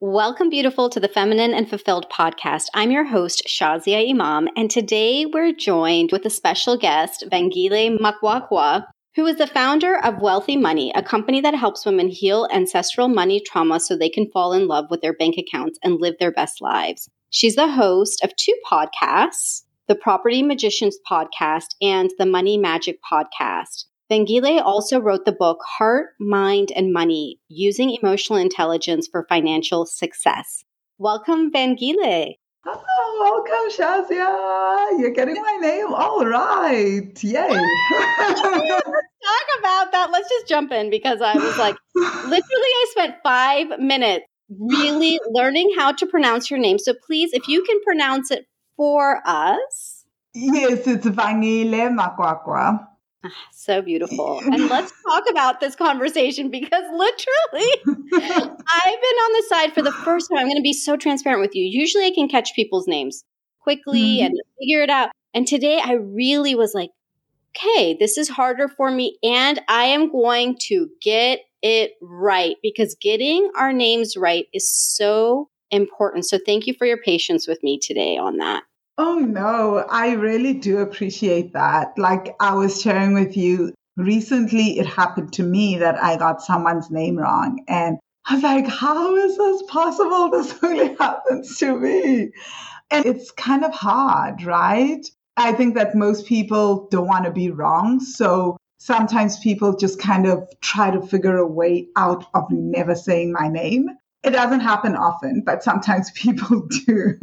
Welcome, beautiful, to the Feminine and Fulfilled podcast. I'm your host, Shazia Imam, and today we're joined with a special guest, Vangile Makwakwa, who is the founder of Wealthy Money, a company that helps women heal ancestral money trauma so they can fall in love with their bank accounts and live their best lives. She's the host of two podcasts, the Property Magicians podcast and the Money Magic podcast. Vangile also wrote the book Heart, Mind, and Money Using Emotional Intelligence for Financial Success. Welcome, Vangile. Oh, welcome, Shazia. You're getting my name all right. Yay. Let's talk about that. Let's just jump in because I was like, literally, I spent five minutes really learning how to pronounce your name. So please, if you can pronounce it for us. Yes, it's Vangile Makwakwa. Ah, so beautiful. And let's talk about this conversation because literally, I've been on the side for the first time. I'm going to be so transparent with you. Usually, I can catch people's names quickly mm-hmm. and figure it out. And today, I really was like, okay, this is harder for me. And I am going to get it right because getting our names right is so important. So, thank you for your patience with me today on that. Oh, no, I really do appreciate that. Like I was sharing with you recently, it happened to me that I got someone's name wrong. And I was like, how is this possible? This only happens to me. And it's kind of hard, right? I think that most people don't want to be wrong. So sometimes people just kind of try to figure a way out of never saying my name. It doesn't happen often, but sometimes people do.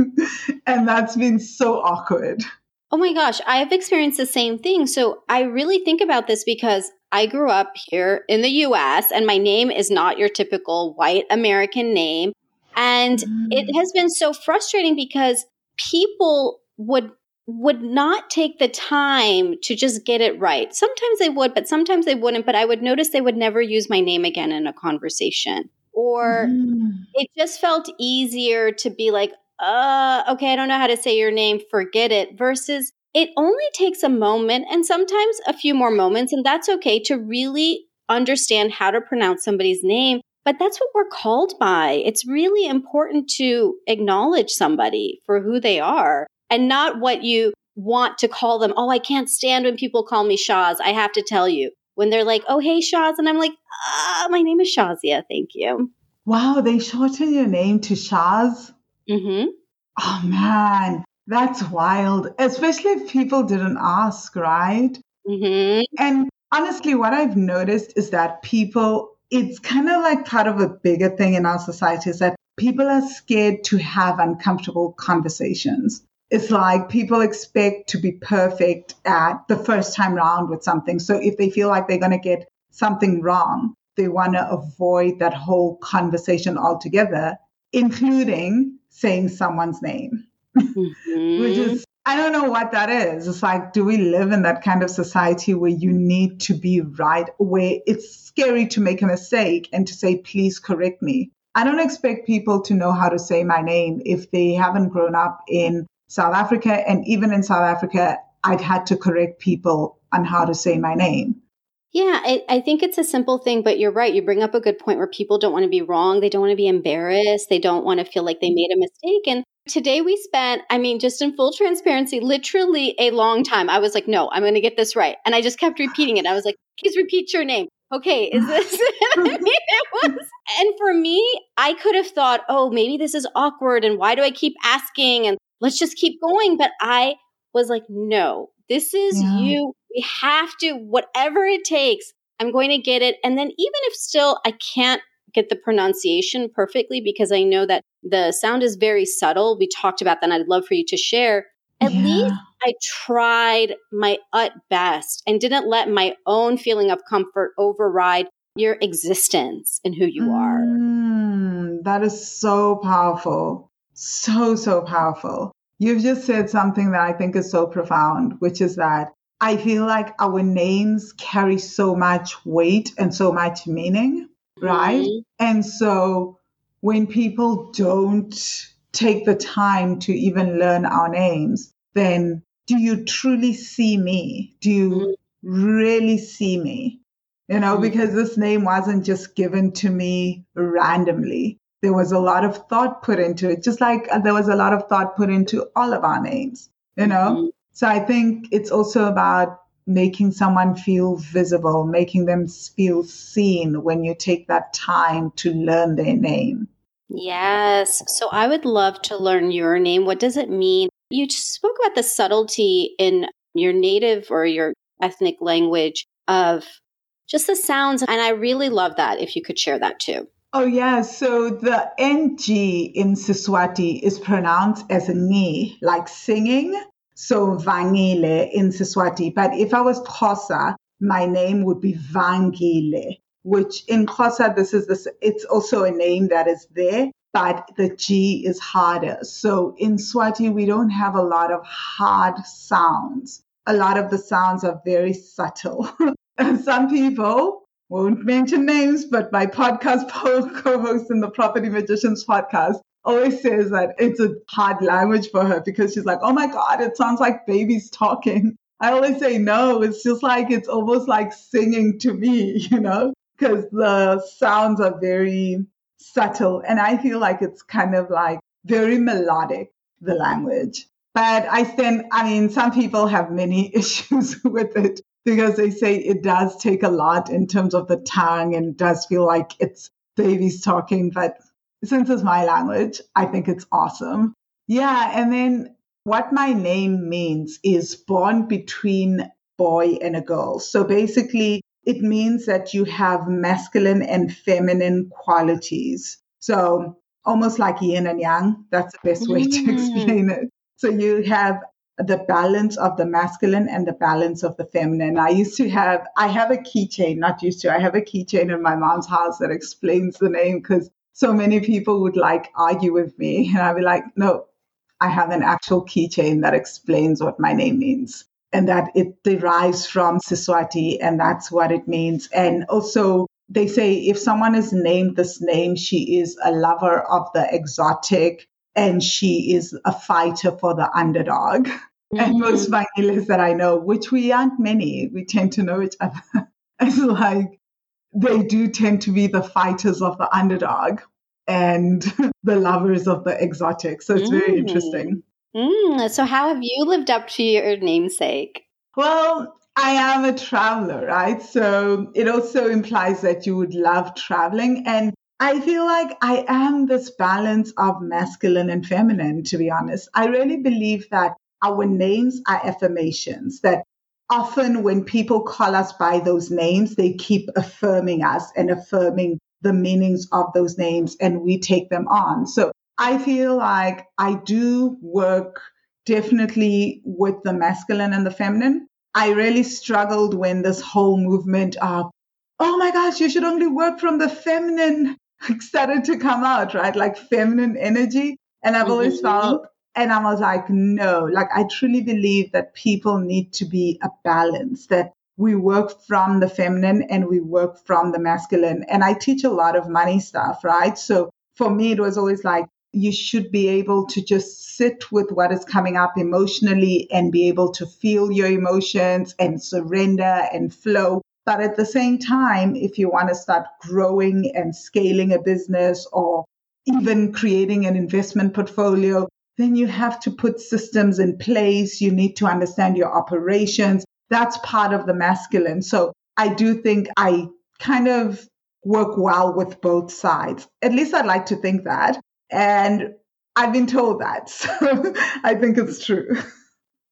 and that's been so awkward. Oh my gosh, I've experienced the same thing. So I really think about this because I grew up here in the US and my name is not your typical white American name. And mm. it has been so frustrating because people would would not take the time to just get it right. Sometimes they would, but sometimes they wouldn't. But I would notice they would never use my name again in a conversation or mm. it just felt easier to be like, uh, okay, I don't know how to say your name, forget it, versus it only takes a moment and sometimes a few more moments, and that's okay to really understand how to pronounce somebody's name. But that's what we're called by. It's really important to acknowledge somebody for who they are and not what you want to call them. Oh, I can't stand when people call me Shaz. I have to tell you when they're like, oh, hey, Shaz. And I'm like, ah, my name is Shazia. Thank you. Wow, they shorten your name to Shaz? Mm-hmm. Oh, man. That's wild, especially if people didn't ask, right? Mm-hmm. And honestly, what I've noticed is that people, it's kind of like part of a bigger thing in our society is that people are scared to have uncomfortable conversations it's like people expect to be perfect at the first time round with something. So if they feel like they're going to get something wrong, they want to avoid that whole conversation altogether, including saying someone's name, mm-hmm. which is, I don't know what that is. It's like, do we live in that kind of society where you need to be right, where it's scary to make a mistake and to say, please correct me? I don't expect people to know how to say my name if they haven't grown up in South Africa. And even in South Africa, I've had to correct people on how to say my name. Yeah, I, I, think it's a simple thing, but you're right. You bring up a good point where people don't want to be wrong. They don't want to be embarrassed. They don't want to feel like they made a mistake. And today we spent, I mean, just in full transparency, literally a long time. I was like, no, I'm going to get this right. And I just kept repeating it. I was like, please repeat your name. Okay, is this? I mean, it was, and for me, I could have thought, oh, maybe this is awkward. And why do I keep asking? And let's just keep going. But I was like, no, this is yeah. you. We have to, whatever it takes, I'm going to get it. And then even if still I can't get the pronunciation perfectly because I know that the sound is very subtle. We talked about that and I'd love for you to share. At yeah. least I tried my ut best and didn't let my own feeling of comfort override your existence and who you mm, are. That is so powerful so, so powerful. You've just said something that I think is so profound, which is that I feel like our names carry so much weight and so much meaning, right? Mm-hmm. And so when people don't take the time to even learn our names, then do you truly see me? Do you mm-hmm. really see me? You know, mm-hmm. because this name wasn't just given to me randomly there was a lot of thought put into it, just like there was a lot of thought put into all of our names, you know? Mm-hmm. So I think it's also about making someone feel visible, making them feel seen when you take that time to learn their name. Yes. So I would love to learn your name. What does it mean? You spoke about the subtlety in your native or your ethnic language of just the sounds. And I really love that if you could share that too. Oh, yeah. So the NG in Siswati is pronounced as a ni, like singing. So Vangile in Siswati. But if I was Xhosa, my name would be Vangile, which in Xhosa, this is this, it's also a name that is there, but the G is harder. So in Swati, we don't have a lot of hard sounds. A lot of the sounds are very subtle. And some people won't mention names, but my podcast co-host in the Property Magicians podcast always says that it's a hard language for her because she's like, oh my God, it sounds like babies talking. I always say, no, it's just like, it's almost like singing to me, you know, because the sounds are very subtle. And I feel like it's kind of like very melodic, the language. But I stand, I mean, some people have many issues with it because they say it does take a lot in terms of the tongue and does feel like it's babies talking. But since it's my language, I think it's awesome. Yeah. And then what my name means is born between boy and a girl. So basically, it means that you have masculine and feminine qualities. So almost like yin and yang. That's the best way to mm. explain it. So you have the balance of the masculine and the balance of the feminine. I used to have, I have a keychain, not used to, I have a keychain in my mom's house that explains the name because so many people would like argue with me. And I'd be like, no, I have an actual keychain that explains what my name means and that it derives from Siswati and that's what it means. And also, they say if someone is named this name, she is a lover of the exotic and she is a fighter for the underdog. Mm-hmm. And most Vangilis that I know, which we aren't many, we tend to know each other. it's like they do tend to be the fighters of the underdog and the lovers of the exotic. So it's very mm. interesting. Mm. So, how have you lived up to your namesake? Well, I am a traveler, right? So it also implies that you would love traveling. And I feel like I am this balance of masculine and feminine, to be honest. I really believe that our names are affirmations, that often when people call us by those names, they keep affirming us and affirming the meanings of those names, and we take them on. So I feel like I do work definitely with the masculine and the feminine. I really struggled when this whole movement of, oh my gosh, you should only work from the feminine started to come out, right? Like feminine energy. And I've mm-hmm. always felt, and I was like, no, like I truly believe that people need to be a balance, that we work from the feminine and we work from the masculine. And I teach a lot of money stuff, right? So for me, it was always like, you should be able to just sit with what is coming up emotionally and be able to feel your emotions and surrender and flow but at the same time, if you want to start growing and scaling a business or even creating an investment portfolio, then you have to put systems in place. You need to understand your operations. That's part of the masculine. So I do think I kind of work well with both sides. At least I'd like to think that. And I've been told that. So I think it's true.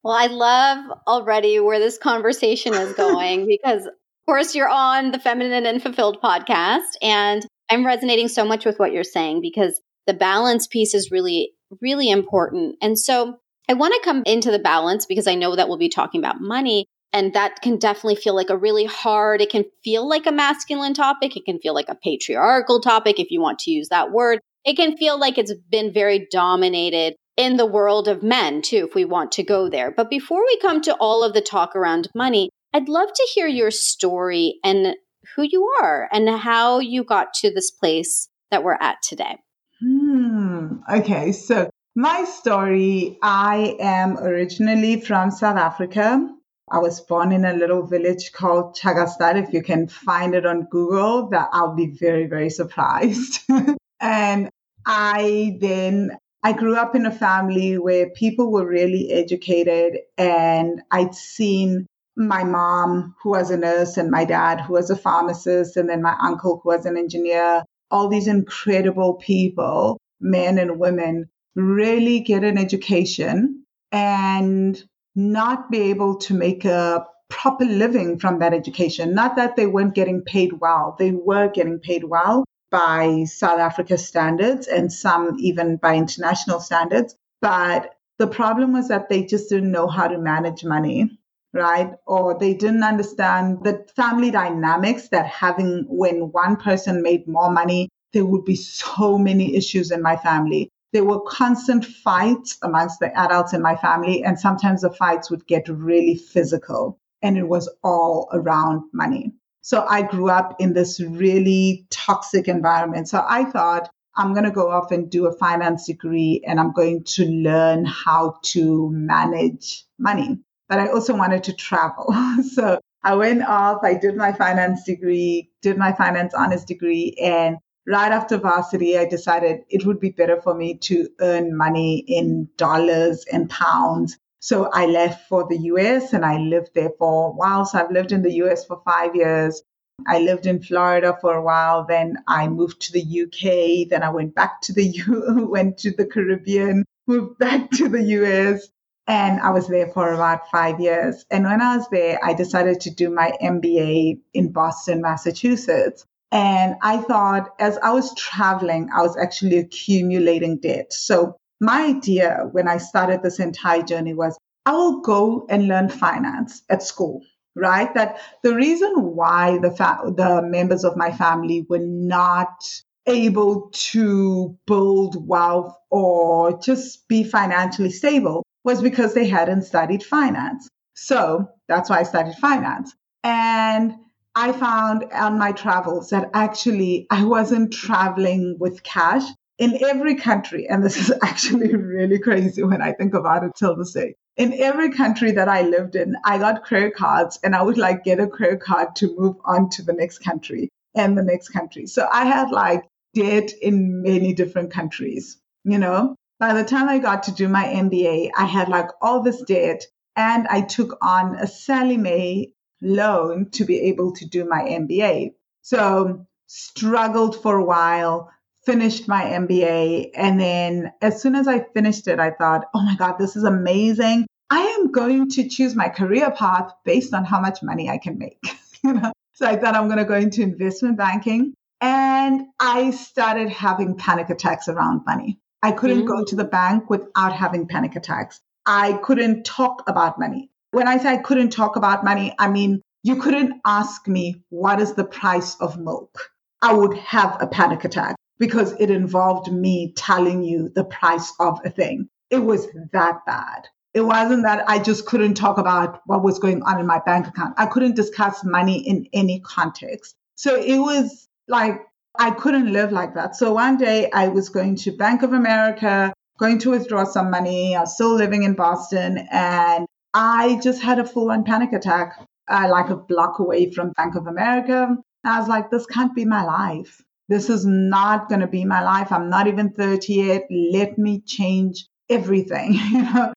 Well, I love already where this conversation is going because of course, you're on the Feminine and Fulfilled podcast, and I'm resonating so much with what you're saying because the balance piece is really, really important. And so I want to come into the balance because I know that we'll be talking about money. And that can definitely feel like a really hard, it can feel like a masculine topic. It can feel like a patriarchal topic, if you want to use that word. It can feel like it's been very dominated in the world of men, too, if we want to go there. But before we come to all of the talk around money, I'd love to hear your story and who you are and how you got to this place that we're at today. Hmm. Okay. So, my story I am originally from South Africa. I was born in a little village called Tjakastad. If you can find it on Google, that I'll be very, very surprised. and I then I grew up in a family where people were really educated and I'd seen my mom who was a nurse and my dad who was a pharmacist and then my uncle who was an engineer all these incredible people men and women really get an education and not be able to make a proper living from that education. Not that they weren't getting paid well, they were getting paid well by South Africa standards and some even by international standards. But the problem was that they just didn't know how to manage money, right? Or they didn't understand the family dynamics that having when one person made more money, there would be so many issues in my family there were constant fights amongst the adults in my family, and sometimes the fights would get really physical, and it was all around money. So I grew up in this really toxic environment. So I thought, I'm going to go off and do a finance degree and I'm going to learn how to manage money. But I also wanted to travel. so I went off, I did my finance degree, did my finance honors degree, and right after varsity, I decided it would be better for me to earn money in dollars and pounds. So I left for the US and I lived there for a while. So I've lived in the US for five years. I lived in Florida for a while. Then I moved to the UK. Then I went back to the U, went to the Caribbean, moved back to the US. And I was there for about five years. And when I was there, I decided to do my MBA in Boston, Massachusetts. And I thought as I was traveling, I was actually accumulating debt. So my idea when I started this entire journey was I will go and learn finance at school, right? That the reason why the fa- the members of my family were not able to build wealth or just be financially stable was because they hadn't studied finance. So that's why I studied finance. And I found on my travels that actually I wasn't traveling with cash in every country. And this is actually really crazy when I think about it till this day. In every country that I lived in, I got credit cards and I would like get a credit card to move on to the next country and the next country. So I had like debt in many different countries, you know. By the time I got to do my MBA, I had like all this debt and I took on a Sallie Mae loan to be able to do my MBA. So struggled for a while, finished my MBA. And then as soon as I finished it, I thought, oh my God, this is amazing. I am going to choose my career path based on how much money I can make. So I thought I'm going to go into investment banking. And I started having panic attacks around money. I couldn't mm. go to the bank without having panic attacks. I couldn't talk about money. When I say I couldn't talk about money, I mean, you couldn't ask me, what is the price of milk? I would have a panic attack because it involved me telling you the price of a thing. It was that bad. It wasn't that I just couldn't talk about what was going on in my bank account. I couldn't discuss money in any context. So it was like I couldn't live like that. So one day I was going to Bank of America, going to withdraw some money. I was still living in Boston and I just had a full on panic attack, uh, like a block away from Bank of America. I was like, this can't be my life. This is not going to be my life. I'm not even 30 yet. Let me change everything.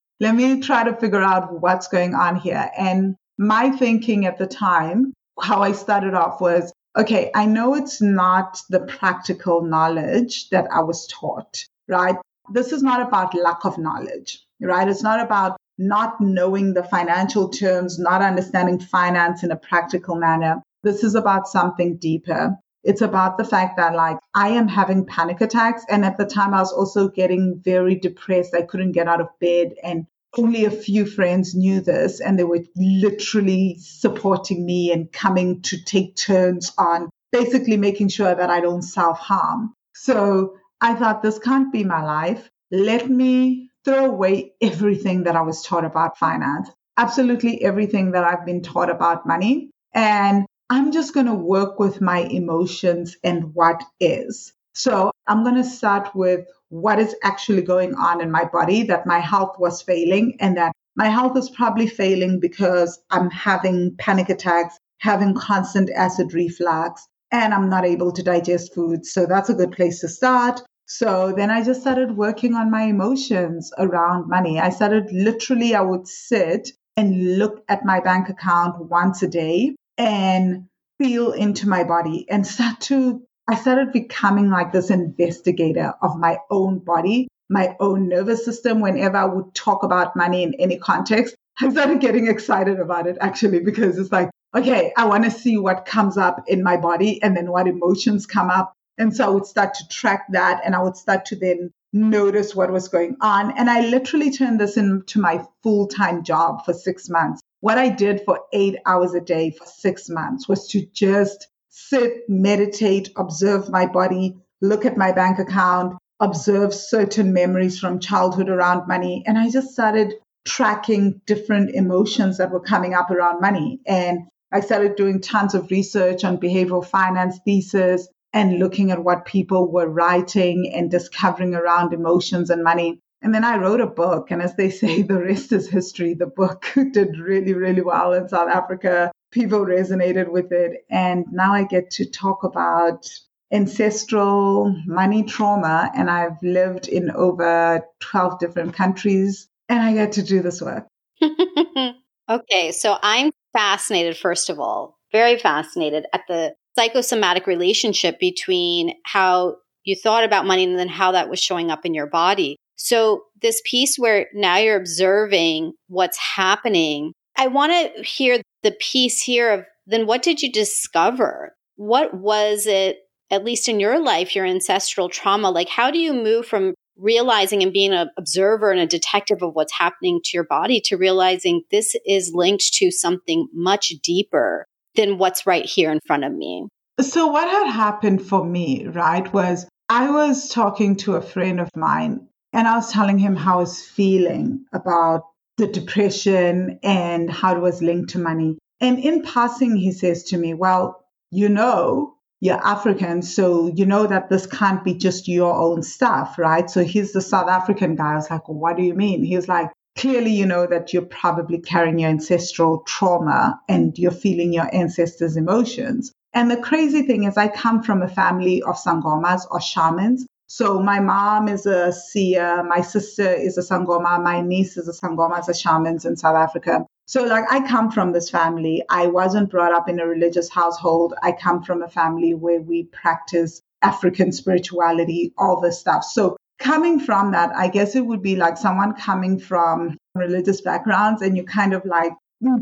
Let me try to figure out what's going on here. And my thinking at the time, how I started off was, okay, I know it's not the practical knowledge that I was taught, right? This is not about lack of knowledge, right? It's not about not knowing the financial terms, not understanding finance in a practical manner. This is about something deeper. It's about the fact that, like, I am having panic attacks. And at the time, I was also getting very depressed. I couldn't get out of bed. And only a few friends knew this. And they were literally supporting me and coming to take turns on basically making sure that I don't self harm. So I thought, this can't be my life. Let me throw away everything that I was taught about finance, absolutely everything that I've been taught about money. And I'm just going to work with my emotions and what is. So I'm going to start with what is actually going on in my body, that my health was failing, and that my health is probably failing because I'm having panic attacks, having constant acid reflux, and I'm not able to digest food. So that's a good place to start. So then I just started working on my emotions around money. I started literally, I would sit and look at my bank account once a day and feel into my body and start to, I started becoming like this investigator of my own body, my own nervous system. Whenever I would talk about money in any context, I started getting excited about it actually because it's like, okay, I want to see what comes up in my body and then what emotions come up and so I would start to track that and I would start to then notice what was going on. And I literally turned this into my full time job for six months. What I did for eight hours a day for six months was to just sit, meditate, observe my body, look at my bank account, observe certain memories from childhood around money. And I just started tracking different emotions that were coming up around money. And I started doing tons of research on behavioral finance thesis and looking at what people were writing and discovering around emotions and money. And then I wrote a book. And as they say, the rest is history. The book did really, really well in South Africa. People resonated with it. And now I get to talk about ancestral money trauma. And I've lived in over 12 different countries. And I get to do this work. okay. So I'm fascinated, first of all, very fascinated at the psychosomatic relationship between how you thought about money and then how that was showing up in your body. So, this piece where now you're observing what's happening, I want to hear the piece here of then what did you discover? What was it, at least in your life, your ancestral trauma? Like, how do you move from realizing and being an observer and a detective of what's happening to your body to realizing this is linked to something much deeper than what's right here in front of me. So, what had happened for me, right, was I was talking to a friend of mine and I was telling him how I was feeling about the depression and how it was linked to money. And in passing, he says to me, Well, you know, you're African, so you know that this can't be just your own stuff, right? So he's the South African guy. I was like, well, What do you mean? He was like, clearly you know that you're probably carrying your ancestral trauma and you're feeling your ancestors' emotions. And the crazy thing is, I come from a family of sangomas or shamans. So my mom is a seer, my sister is a sangoma, my niece is a sangoma, as a shamans in South Africa. So like I come from this family. I wasn't brought up in a religious household. I come from a family where we practice African spirituality, all this stuff. So coming from that, I guess it would be like someone coming from religious backgrounds and you kind of like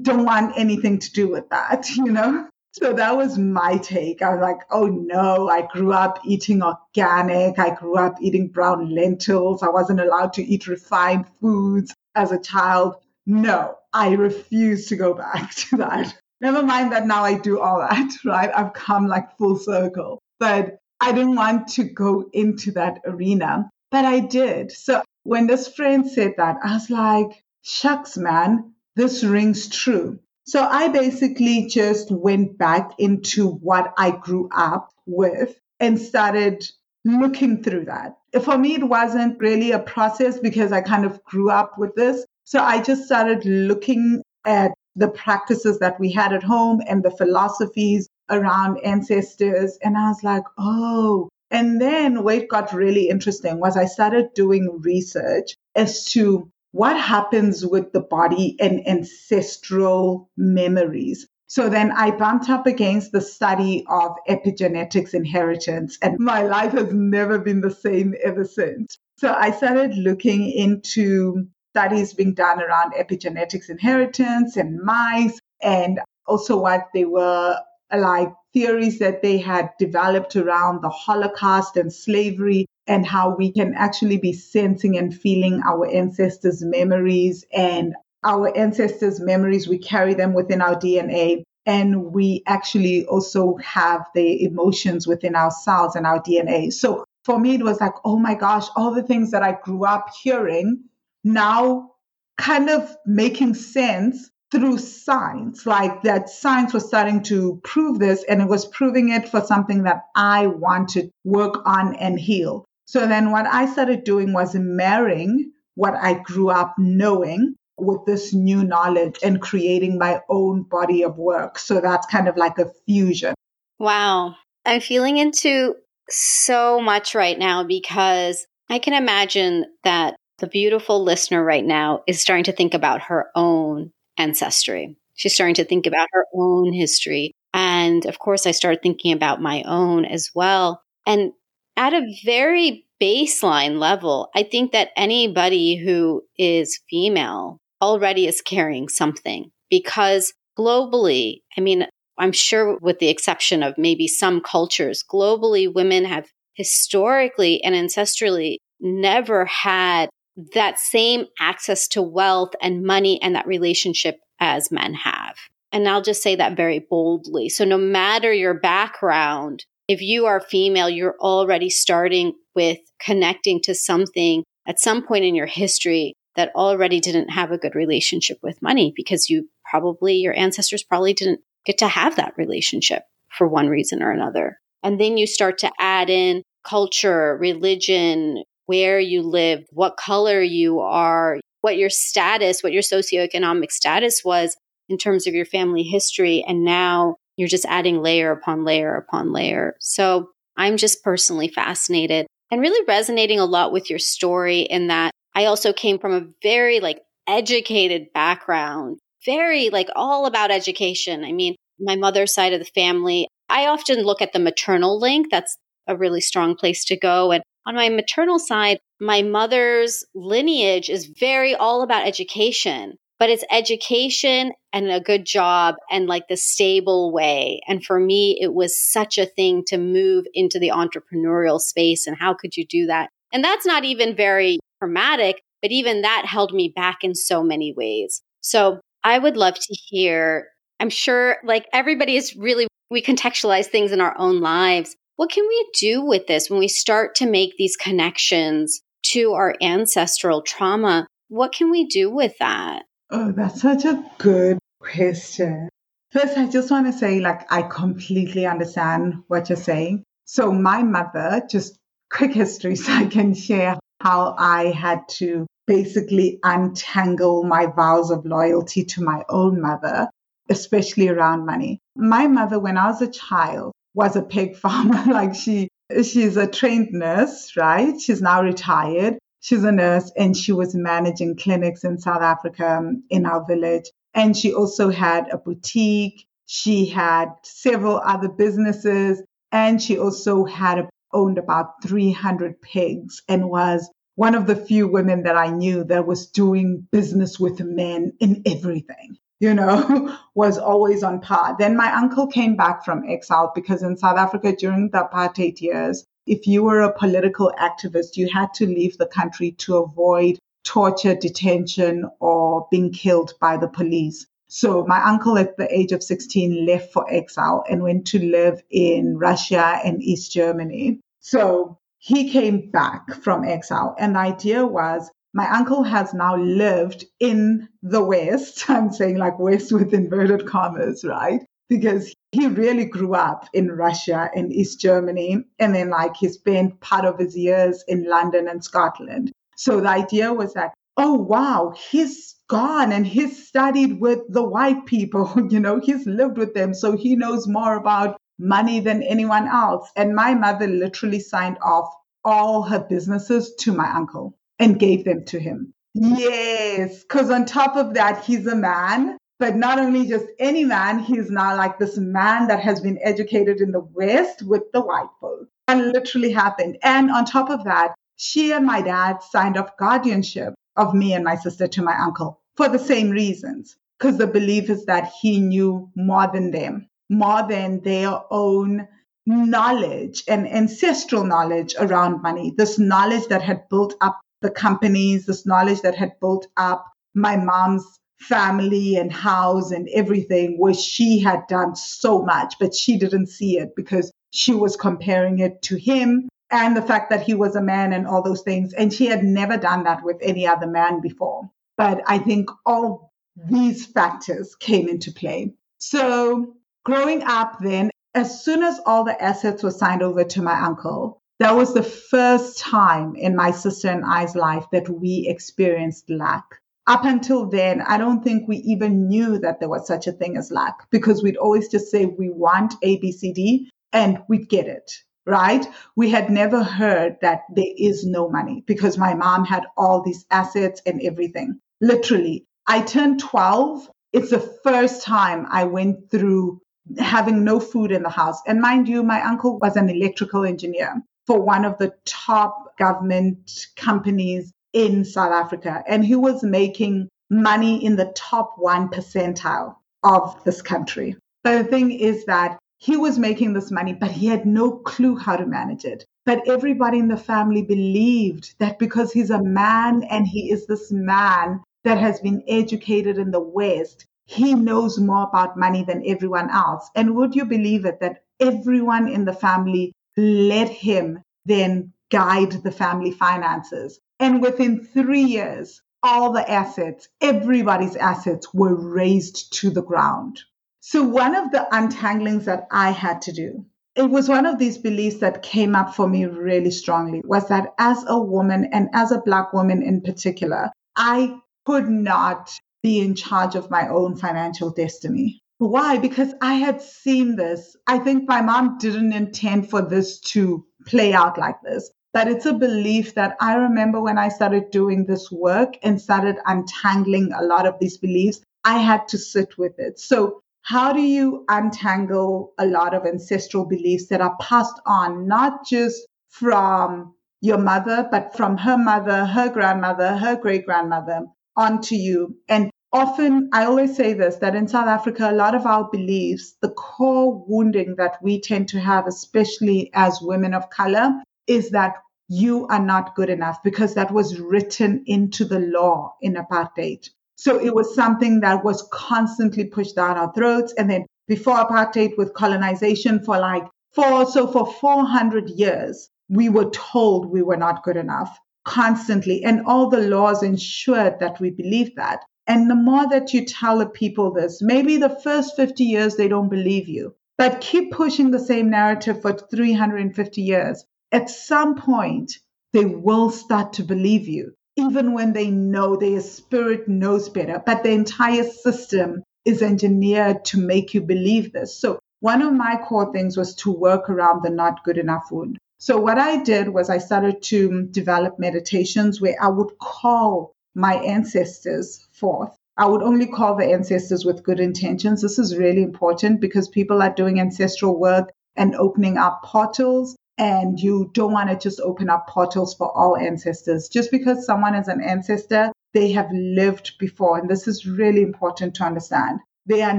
don't want anything to do with that, you know? So that was my take. I was like, oh no, I grew up eating organic. I grew up eating brown lentils. I wasn't allowed to eat refined foods as a child. No, I refuse to go back to that. Never mind that now I do all that, right? I've come like full circle. But I didn't want to go into that arena. But I did. So when this friend said that, I was like, shucks, man, this rings true. So I basically just went back into what I grew up with and started looking through that. For me, it wasn't really a process because I kind of grew up with this. So I just started looking at the practices that we had at home and the philosophies around ancestors. And I was like, oh, and then where it got really interesting was I started doing research as to what happens with the body and ancestral memories. So then I bumped up against the study of epigenetics inheritance, and my life has never been the same ever since. So I started looking into studies being done around epigenetics inheritance and mice, and also what they were like theories that they had developed around the Holocaust and slavery and how we can actually be sensing and feeling our ancestors' memories and our ancestors' memories, we carry them within our DNA. And we actually also have the emotions within ourselves and our DNA. So for me, it was like, oh my gosh, all the things that I grew up hearing now kind of making sense through science, like that science was starting to prove this and it was proving it for something that I want to work on and heal. So then what I started doing was marrying what I grew up knowing with this new knowledge and creating my own body of work. So that's kind of like a fusion. Wow. I'm feeling into so much right now because I can imagine that the beautiful listener right now is starting to think about her own ancestry. She's starting to think about her own history. And of course, I started thinking about my own as well. And at a very baseline level, I think that anybody who is female already is carrying something because globally, I mean, I'm sure with the exception of maybe some cultures, globally, women have historically and ancestrally never had that same access to wealth and money and that relationship as men have. And I'll just say that very boldly. So, no matter your background, if you are female, you're already starting with connecting to something at some point in your history that already didn't have a good relationship with money because you probably, your ancestors probably didn't get to have that relationship for one reason or another. And then you start to add in culture, religion, where you live, what color you are, what your status, what your socioeconomic status was in terms of your family history. And now you're just adding layer upon layer upon layer. So I'm just personally fascinated and really resonating a lot with your story in that I also came from a very like educated background, very like all about education. I mean, my mother's side of the family, I often look at the maternal link. That's a really strong place to go. And on my maternal side, my mother's lineage is very all about education, but it's education and a good job and like the stable way. And for me, it was such a thing to move into the entrepreneurial space. And how could you do that? And that's not even very traumatic, but even that held me back in so many ways. So I would love to hear. I'm sure like everybody is really, we contextualize things in our own lives. What can we do with this when we start to make these connections to our ancestral trauma? What can we do with that? Oh, that's such a good question. First, I just want to say, like, I completely understand what you're saying. So, my mother, just quick history so I can share how I had to basically untangle my vows of loyalty to my own mother, especially around money. My mother, when I was a child, was a pig farmer. like she, she's a trained nurse, right? She's now retired. She's a nurse and she was managing clinics in South Africa um, in our village. And she also had a boutique. She had several other businesses and she also had owned about 300 pigs and was one of the few women that I knew that was doing business with men in everything you know, was always on par. Then my uncle came back from exile because in South Africa during the apartheid years, if you were a political activist, you had to leave the country to avoid torture, detention, or being killed by the police. So my uncle at the age of 16 left for exile and went to live in Russia and East Germany. So he came back from exile. And the idea was my uncle has now lived in the West. I'm saying like West with inverted commas, right? Because he really grew up in Russia and East Germany. And then like he spent part of his years in London and Scotland. So the idea was that, oh, wow, he's gone and he's studied with the white people. You know, he's lived with them. So he knows more about money than anyone else. And my mother literally signed off all her businesses to my uncle and gave them to him. Yes, because on top of that, he's a man, but not only just any man, he's now like this man that has been educated in the West with the white folk. And literally happened. And on top of that, she and my dad signed off guardianship of me and my sister to my uncle for the same reasons. Because the belief is that he knew more than them, more than their own knowledge and ancestral knowledge around money, this knowledge that had built up the companies, this knowledge that had built up my mom's family and house and everything, where she had done so much, but she didn't see it because she was comparing it to him and the fact that he was a man and all those things. And she had never done that with any other man before. But I think all these factors came into play. So growing up then, as soon as all the assets were signed over to my uncle, that was the first time in my sister and I's life that we experienced lack. Up until then, I don't think we even knew that there was such a thing as lack because we'd always just say we want ABCD and we'd get it. right? We had never heard that there is no money because my mom had all these assets and everything. Literally, I turned 12. It's the first time I went through having no food in the house. And mind you, my uncle was an electrical engineer for one of the top government companies in South Africa. And he was making money in the top one percentile of this country. But the thing is that he was making this money, but he had no clue how to manage it. But everybody in the family believed that because he's a man and he is this man that has been educated in the West, he knows more about money than everyone else. And would you believe it that everyone in the family let him then guide the family finances? And within three years, all the assets, everybody's assets were razed to the ground. So, one of the untanglings that I had to do, it was one of these beliefs that came up for me really strongly was that as a woman and as a Black woman in particular, I could not be in charge of my own financial destiny. Why? Because I had seen this. I think my mom didn't intend for this to play out like this. But it's a belief that I remember when I started doing this work and started untangling a lot of these beliefs, I had to sit with it. So, how do you untangle a lot of ancestral beliefs that are passed on, not just from your mother, but from her mother, her grandmother, her great grandmother onto you? And often I always say this that in South Africa, a lot of our beliefs, the core wounding that we tend to have, especially as women of color, is that you are not good enough because that was written into the law in apartheid. So it was something that was constantly pushed down our throats. And then before apartheid with colonization for like four, so for 400 years, we were told we were not good enough constantly. And all the laws ensured that we believed that. And the more that you tell the people this, maybe the first 50 years they don't believe you, but keep pushing the same narrative for 350 years. At some point, they will start to believe you, even when they know their spirit knows better. But the entire system is engineered to make you believe this. So, one of my core things was to work around the not good enough wound. So, what I did was I started to develop meditations where I would call my ancestors forth. I would only call the ancestors with good intentions. This is really important because people are doing ancestral work and opening up portals. And you don't want to just open up portals for all ancestors. Just because someone is an ancestor, they have lived before. And this is really important to understand. They are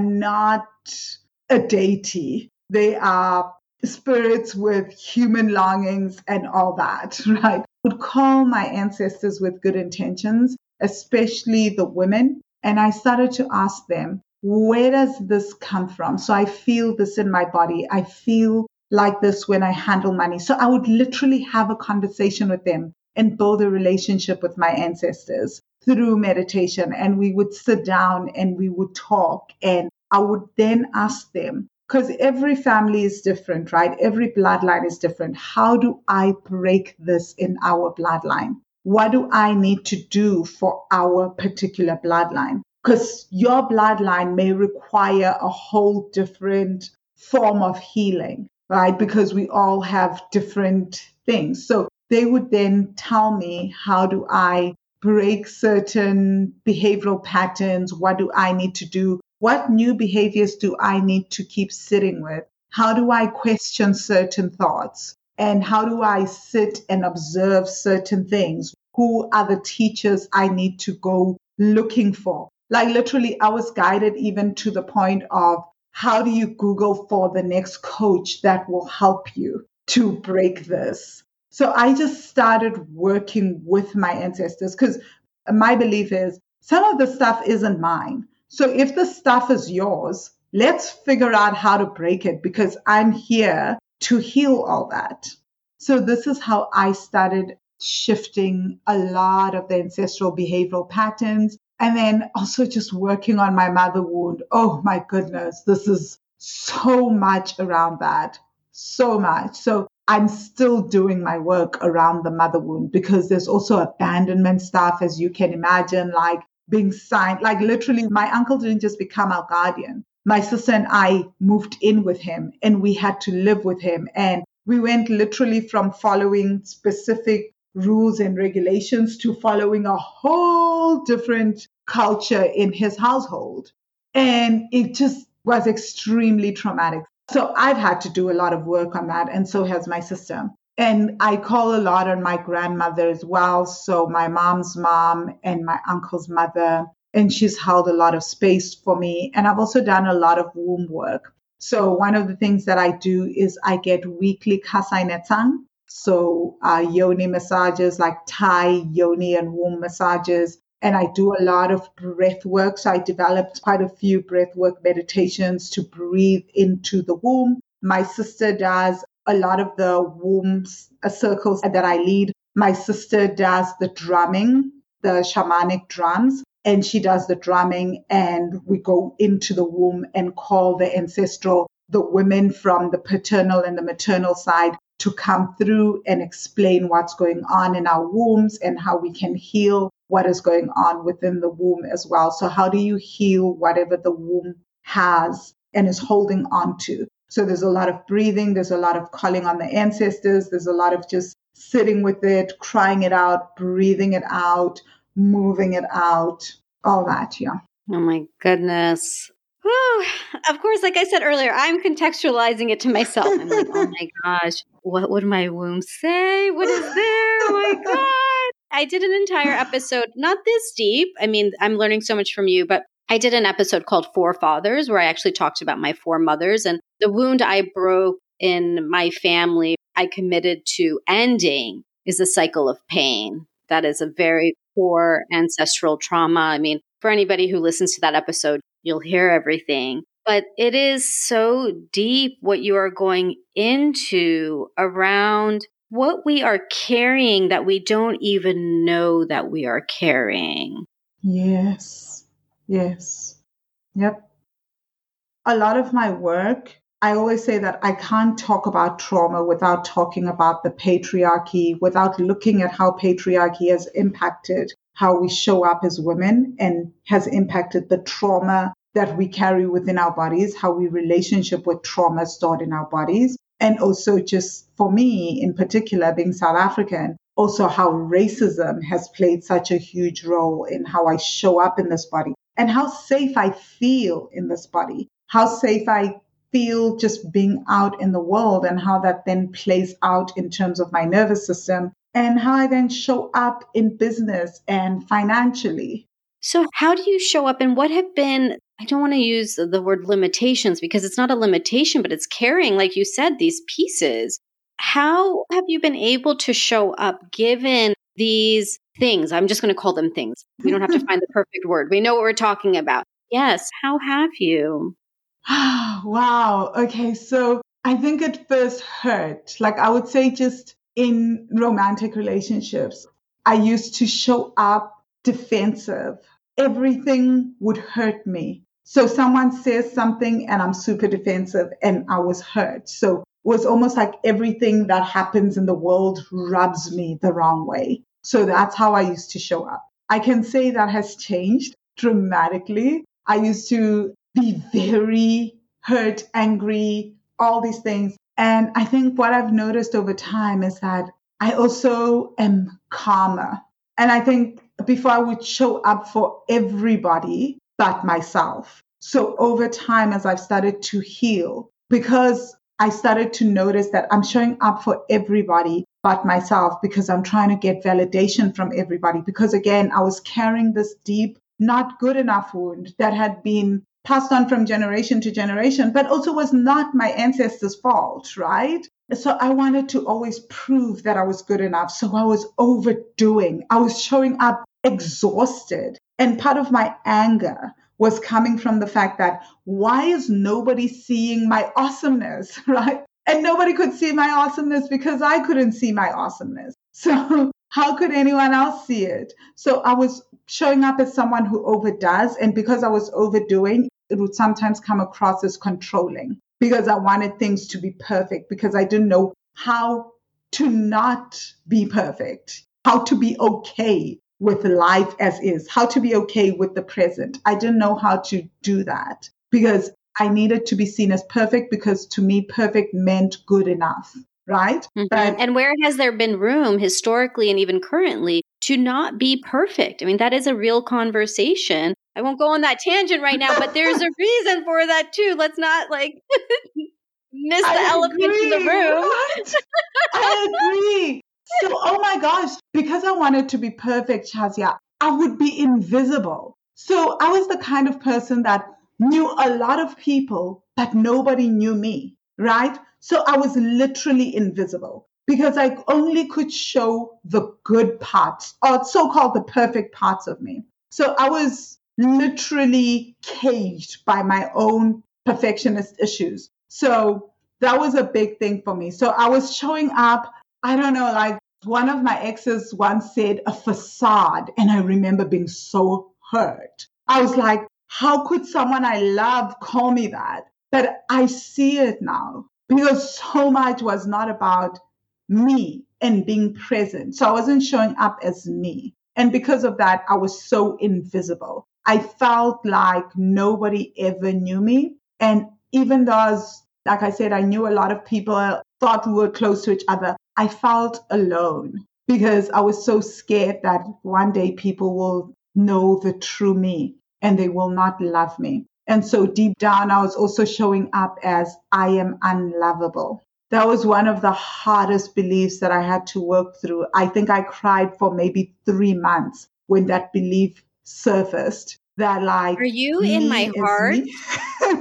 not a deity, they are spirits with human longings and all that, right? I would call my ancestors with good intentions especially the women. And I started to ask them, where does this come from? So I feel this in my body. I feel like this when I handle money. So I would literally have a conversation with them and build a relationship with my ancestors through meditation. And we would sit down and we would talk. And I would then ask them, because every family is different, right? Every bloodline is different. How do I break this in our bloodline? what do I need to do for our particular bloodline? Because your bloodline may require a whole different form of healing, right? Because we all have different things. So they would then tell me, how do I break certain behavioral patterns? What do I need to do? What new behaviors do I need to keep sitting with? How do I question certain thoughts? And how do I sit and observe certain things? Who are the teachers I need to go looking for? Like literally, I was guided even to the point of how do you Google for the next coach that will help you to break this? So I just started working with my ancestors because my belief is some of the stuff isn't mine. So if the stuff is yours, let's figure out how to break it because I'm here to heal all that. So this is how I started shifting a lot of the ancestral behavioral patterns. And then also just working on my mother wound. Oh my goodness, this is so much around that. So much. So I'm still doing my work around the mother wound because there's also abandonment stuff, as you can imagine, like being signed. Like literally, my uncle didn't just become our guardian. My sister and I moved in with him and we had to live with him. And we went literally from following specific rules and regulations to following a whole different culture in his household. And it just was extremely traumatic. So I've had to do a lot of work on that, and so has my sister. And I call a lot on my grandmother as well. So my mom's mom and my uncle's mother, and she's held a lot of space for me. And I've also done a lot of womb work. So one of the things that I do is I get weekly kasai netsang. So uh, yoni massages like Thai, yoni, and womb massages. And I do a lot of breath work. So I developed quite a few breath work meditations to breathe into the womb. My sister does a lot of the wombs uh, circles that I lead. My sister does the drumming, the shamanic drums and she does the drumming and we go into the womb and call the ancestral the women from the paternal and the maternal side to come through and explain what's going on in our wombs and how we can heal what is going on within the womb as well. So, how do you heal whatever the womb has and is holding on to? So, there's a lot of breathing, there's a lot of calling on the ancestors, there's a lot of just sitting with it, crying it out, breathing it out, moving it out, all that. Yeah. Oh my goodness. Whew. Of course, like I said earlier, I'm contextualizing it to myself. I'm like, oh my gosh, what would my womb say? What is there? Oh my God. I did an entire episode, not this deep. I mean, I'm learning so much from you, but I did an episode called Four Forefathers where I actually talked about my four mothers and the wound I broke in my family, I committed to ending is a cycle of pain. That is a very core ancestral trauma. I mean, for anybody who listens to that episode, you'll hear everything. But it is so deep what you are going into around what we are carrying that we don't even know that we are carrying. Yes. Yes. Yep. A lot of my work I always say that I can't talk about trauma without talking about the patriarchy, without looking at how patriarchy has impacted how we show up as women and has impacted the trauma that we carry within our bodies, how we relationship with trauma stored in our bodies. And also just for me in particular, being South African, also how racism has played such a huge role in how I show up in this body and how safe I feel in this body, how safe I feel just being out in the world and how that then plays out in terms of my nervous system and how I then show up in business and financially. So, how do you show up and what have been? I don't want to use the word limitations because it's not a limitation, but it's carrying, like you said, these pieces. How have you been able to show up given these things? I'm just going to call them things. We don't have to find the perfect word. We know what we're talking about. Yes. How have you? wow. Okay. So I think it first hurt. Like I would say, just in romantic relationships, I used to show up defensive. Everything would hurt me. So someone says something and I'm super defensive and I was hurt. So it was almost like everything that happens in the world rubs me the wrong way. So that's how I used to show up. I can say that has changed dramatically. I used to be very hurt, angry, all these things. And I think what I've noticed over time is that I also am calmer. And I think before I would show up for everybody but myself. So over time, as I've started to heal, because I started to notice that I'm showing up for everybody but myself because I'm trying to get validation from everybody. Because again, I was carrying this deep, not good enough wound that had been passed on from generation to generation, but also was not my ancestors' fault, right? So I wanted to always prove that I was good enough. So I was overdoing. I was showing up exhausted. And part of my anger was coming from the fact that why is nobody seeing my awesomeness, right? And nobody could see my awesomeness because I couldn't see my awesomeness. So how could anyone else see it? So I was showing up as someone who overdoes. And because I was overdoing, it would sometimes come across as controlling because I wanted things to be perfect because I didn't know how to not be perfect, how to be okay with life as is, how to be okay with the present. I didn't know how to do that because I needed to be seen as perfect because to me, perfect meant good enough. right? Mm-hmm. But, and where has there been room historically and even currently to not be perfect? I mean, that is a real conversation. I won't go on that tangent right now, but there's a reason for that too. Let's not like miss the I elephant agree. in the room. I agree. So, oh my gosh, because I wanted to be perfect, Shazia, I would be invisible. So I was the kind of person that knew a lot of people, but nobody knew me, right? So I was literally invisible because I only could show the good parts or so called the perfect parts of me. So I was literally caged by my own perfectionist issues. So that was a big thing for me. So I was showing up, I don't know, like one of my exes once said a facade. And I remember being so hurt. I was like, how could someone I love call me that? But I see it now because so much was not about me and being present. So I wasn't showing up as me. And because of that, I was so invisible. I felt like nobody ever knew me. And even though, I was, like I said, I knew a lot of people, thought we were close to each other, I felt alone because I was so scared that one day people will know the true me and they will not love me. And so deep down, I was also showing up as I am unlovable. That was one of the hardest beliefs that I had to work through. I think I cried for maybe three months when that belief surfaced. That like, are you in my heart?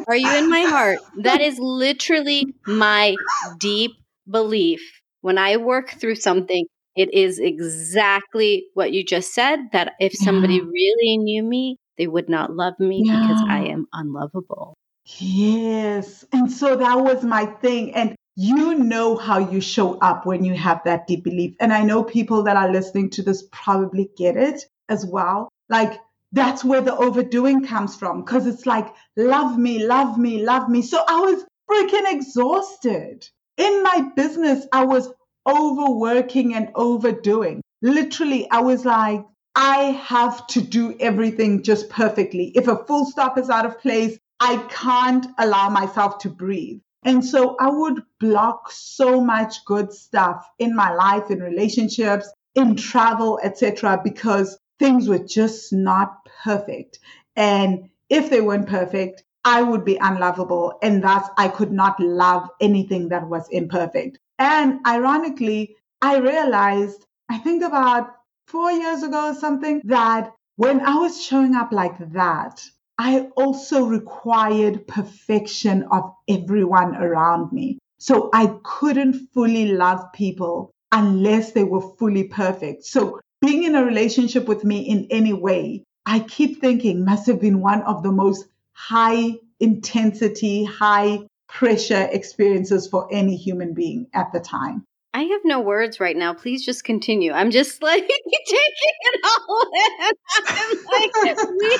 are you in my heart? That is literally my deep belief. When I work through something, it is exactly what you just said that if somebody really knew me, they would not love me yeah. because I am unlovable. Yes. And so that was my thing. And you know how you show up when you have that deep belief. And I know people that are listening to this probably get it as well. Like, that's where the overdoing comes from because it's like, love me, love me, love me. So I was freaking exhausted. In my business, I was overworking and overdoing. Literally, I was like, I have to do everything just perfectly. If a full stop is out of place, I can't allow myself to breathe. And so I would block so much good stuff in my life, in relationships, in travel, etc., because things were just not perfect. And if they weren't perfect, I would be unlovable. And thus I could not love anything that was imperfect. And ironically, I realized, I think about four years ago or something, that when I was showing up like that, I also required perfection of everyone around me. So I couldn't fully love people unless they were fully perfect. So being in a relationship with me in any way, I keep thinking must have been one of the most high intensity, high pressure experiences for any human being at the time. I have no words right now. Please just continue. I'm just like taking it all in. I'm like, please,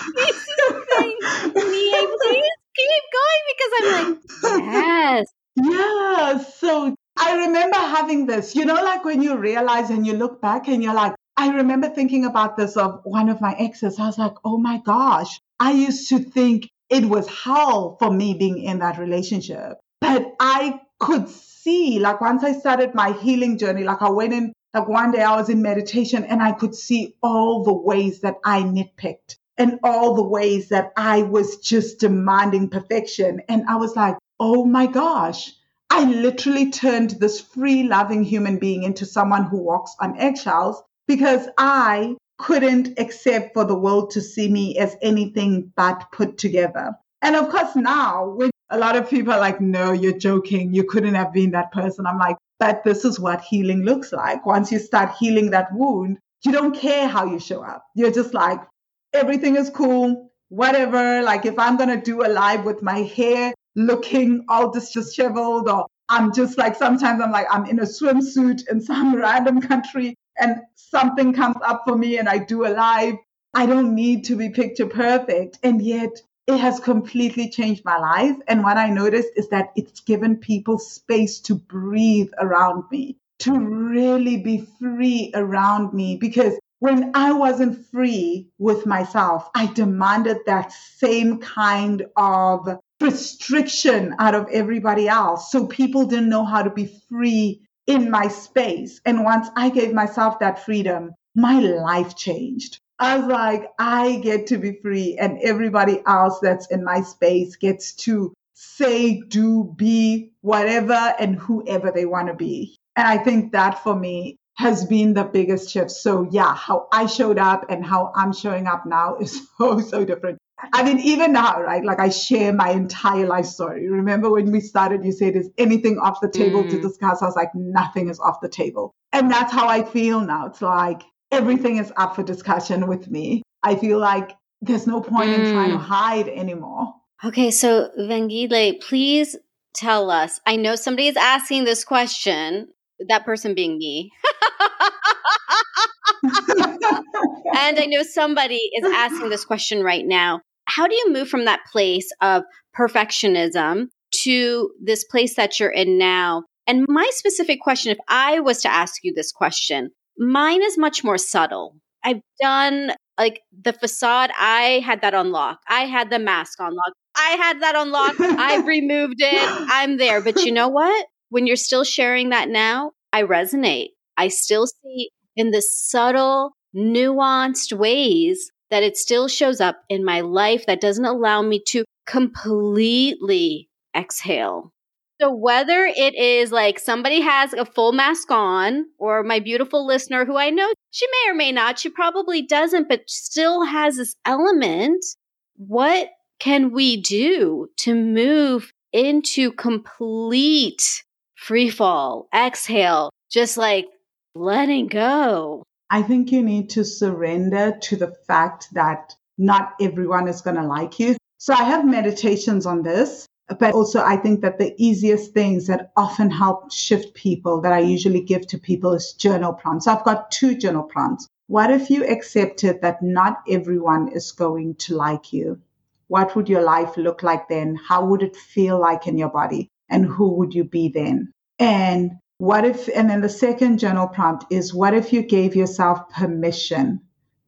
please keep going because I'm like, yes. Yeah. So I remember having this, you know, like when you realize and you look back and you're like, I remember thinking about this of one of my exes. I was like, oh my gosh, I used to think it was hell for me being in that relationship. But I could see, like once I started my healing journey, like I went in, like one day I was in meditation and I could see all the ways that I nitpicked and all the ways that I was just demanding perfection. And I was like, oh my gosh, I literally turned this free, loving human being into someone who walks on eggshells because I couldn't accept for the world to see me as anything but put together. And of course, now when a lot of people are like, no, you're joking. You couldn't have been that person. I'm like, but this is what healing looks like. Once you start healing that wound, you don't care how you show up. You're just like, everything is cool, whatever. Like if I'm going to do a live with my hair looking all disheveled or I'm just like, sometimes I'm like, I'm in a swimsuit in some random country and something comes up for me and I do a live. I don't need to be picture perfect. And yet it has completely changed my life. And what I noticed is that it's given people space to breathe around me, to really be free around me. Because when I wasn't free with myself, I demanded that same kind of restriction out of everybody else. So people didn't know how to be free in my space. And once I gave myself that freedom, my life changed. I was like, I get to be free, and everybody else that's in my space gets to say, do, be whatever and whoever they want to be. And I think that for me has been the biggest shift. So, yeah, how I showed up and how I'm showing up now is so, so different. I mean, even now, right? Like I share my entire life story. Remember when we started, you said, is anything off the table mm. to discuss? I was like, nothing is off the table. And that's how I feel now. It's like everything is up for discussion with me. I feel like there's no point mm. in trying to mm. hide anymore. Okay, so Vangile, please tell us. I know somebody is asking this question, that person being me. and I know somebody is asking this question right now. How do you move from that place of perfectionism to this place that you're in now? And my specific question, if I was to ask you this question, mine is much more subtle. I've done like the facade, I had that on lock. I had the mask on lock. I had that on lock. I've removed it. I'm there. But you know what? When you're still sharing that now, I resonate. I still see in the subtle, nuanced ways that it still shows up in my life that doesn't allow me to completely exhale. So whether it is like somebody has a full mask on or my beautiful listener who I know she may or may not, she probably doesn't, but still has this element, what can we do to move into complete free fall, exhale, just like letting go? I think you need to surrender to the fact that not everyone is going to like you. So I have meditations on this, but also I think that the easiest things that often help shift people that I usually give to people is journal prompts. I've got two journal prompts. What if you accepted that not everyone is going to like you? What would your life look like then? How would it feel like in your body? And who would you be then? And what if, and then the second journal prompt is what if you gave yourself permission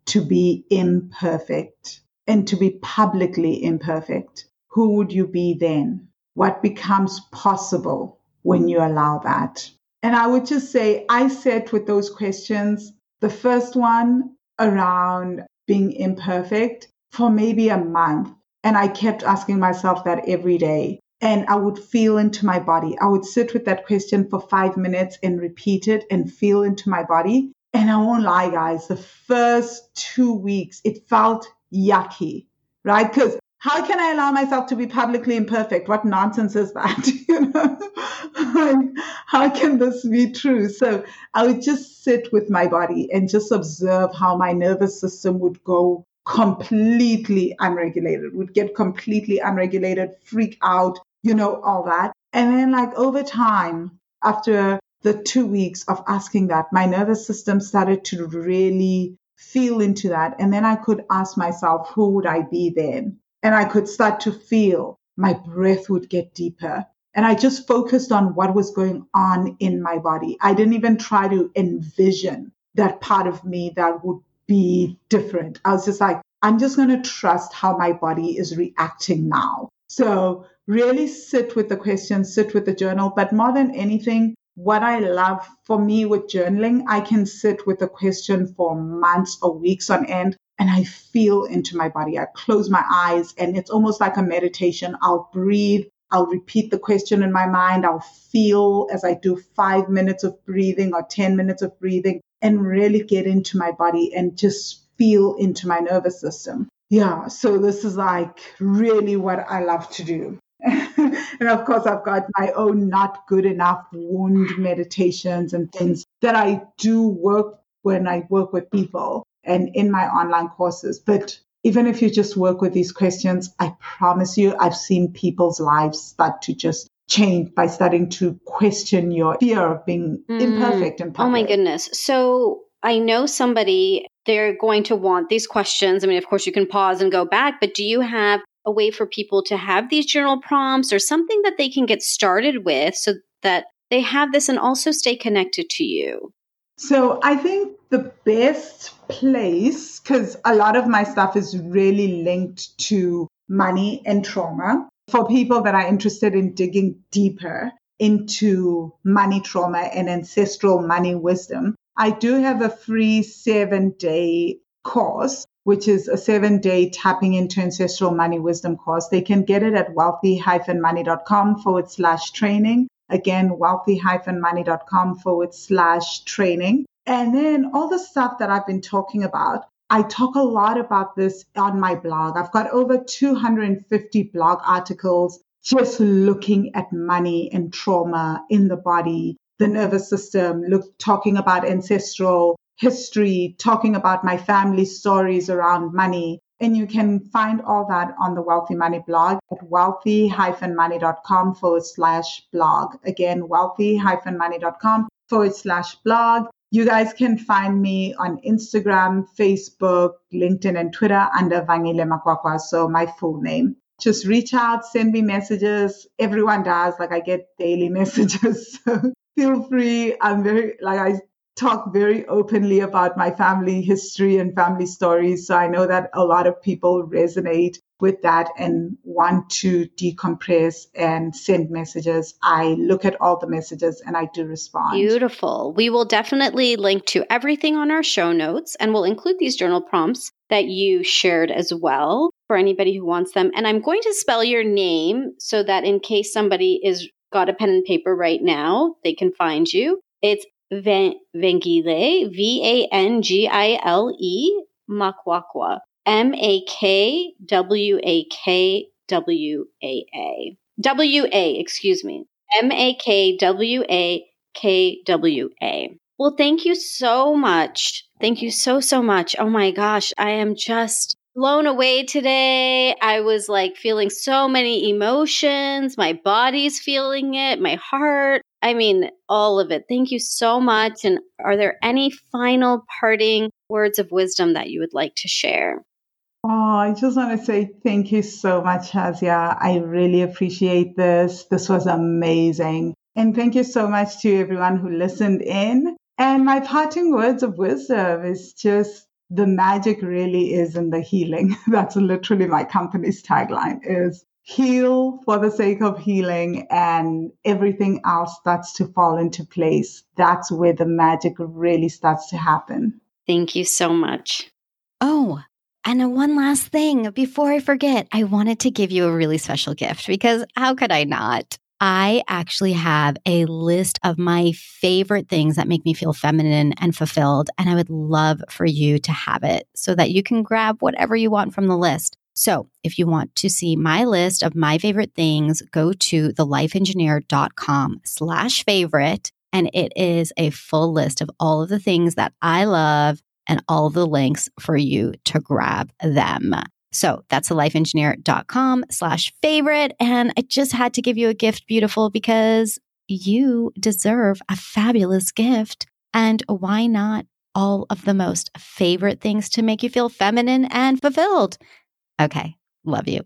to be imperfect and to be publicly imperfect? Who would you be then? What becomes possible when you allow that? And I would just say, I sat with those questions. The first one around being imperfect for maybe a month. And I kept asking myself that every day and I would feel into my body. I would sit with that question for five minutes and repeat it and feel into my body. And I won't lie, guys, the first two weeks, it felt yucky, right? Because how can I allow myself to be publicly imperfect? What nonsense is that? you know, how can this be true? So I would just sit with my body and just observe how my nervous system would go completely unregulated, would get completely unregulated, freak out, you know, all that. And then, like, over time, after the two weeks of asking that, my nervous system started to really feel into that. And then I could ask myself, who would I be then? And I could start to feel my breath would get deeper. And I just focused on what was going on in my body. I didn't even try to envision that part of me that would be different. I was just like, I'm just going to trust how my body is reacting now. So really sit with the question, sit with the journal. But more than anything, what I love for me with journaling, I can sit with the question for months or weeks on end and I feel into my body. I close my eyes and it's almost like a meditation. I'll breathe. I'll repeat the question in my mind. I'll feel as I do five minutes of breathing or 10 minutes of breathing and really get into my body and just feel into my nervous system. Yeah. So this is like really what I love to do. and of course, I've got my own not good enough wound meditations and things that I do work when I work with people and in my online courses. But even if you just work with these questions, I promise you, I've seen people's lives start to just change by starting to question your fear of being mm. imperfect and Oh my goodness. So I know somebody, they're going to want these questions. I mean, of course, you can pause and go back, but do you have a way for people to have these journal prompts or something that they can get started with so that they have this and also stay connected to you? So I think the best place, because a lot of my stuff is really linked to money and trauma. For people that are interested in digging deeper, into money trauma and ancestral money wisdom, I do have a free seven day course, which is a seven day tapping into ancestral money wisdom course. They can get it at wealthy-money.com forward slash training. Again, wealthy-money.com forward slash training. And then all the stuff that I've been talking about, I talk a lot about this on my blog. I've got over 250 blog articles just looking at money and trauma in the body, the nervous system, look, talking about ancestral history, talking about my family stories around money. And you can find all that on the Wealthy Money blog at wealthy-money.com forward slash blog. Again, wealthy-money.com forward slash blog. You guys can find me on Instagram, Facebook, LinkedIn, and Twitter under Vangile Makwakwa, so my full name just reach out, send me messages. Everyone does. Like I get daily messages. So feel free. I'm very, like I talk very openly about my family history and family stories. So I know that a lot of people resonate with that and want to decompress and send messages. I look at all the messages and I do respond. Beautiful. We will definitely link to everything on our show notes and we'll include these journal prompts that you shared as well for anybody who wants them. And I'm going to spell your name so that in case somebody is got a pen and paper right now, they can find you. It's Vangile, V A N G I L E, Makwakwa, M A K W A K W A A. W A, excuse me. M A K W A K W A. Well, thank you so much. Thank you so, so much. Oh my gosh, I am just blown away today. I was like feeling so many emotions. My body's feeling it, my heart. I mean, all of it. Thank you so much. And are there any final parting words of wisdom that you would like to share? Oh, I just want to say thank you so much, Shazia. I really appreciate this. This was amazing. And thank you so much to everyone who listened in. And my parting words of wisdom is just the magic really is in the healing. That's literally my company's tagline is heal for the sake of healing and everything else starts to fall into place. That's where the magic really starts to happen. Thank you so much. Oh, and one last thing before I forget, I wanted to give you a really special gift because how could I not? I actually have a list of my favorite things that make me feel feminine and fulfilled. And I would love for you to have it so that you can grab whatever you want from the list. So if you want to see my list of my favorite things, go to thelifeengineer.com slash favorite. And it is a full list of all of the things that I love and all the links for you to grab them. So that's thelifeengineer.com slash favorite. And I just had to give you a gift, beautiful, because you deserve a fabulous gift. And why not all of the most favorite things to make you feel feminine and fulfilled? Okay. Love you.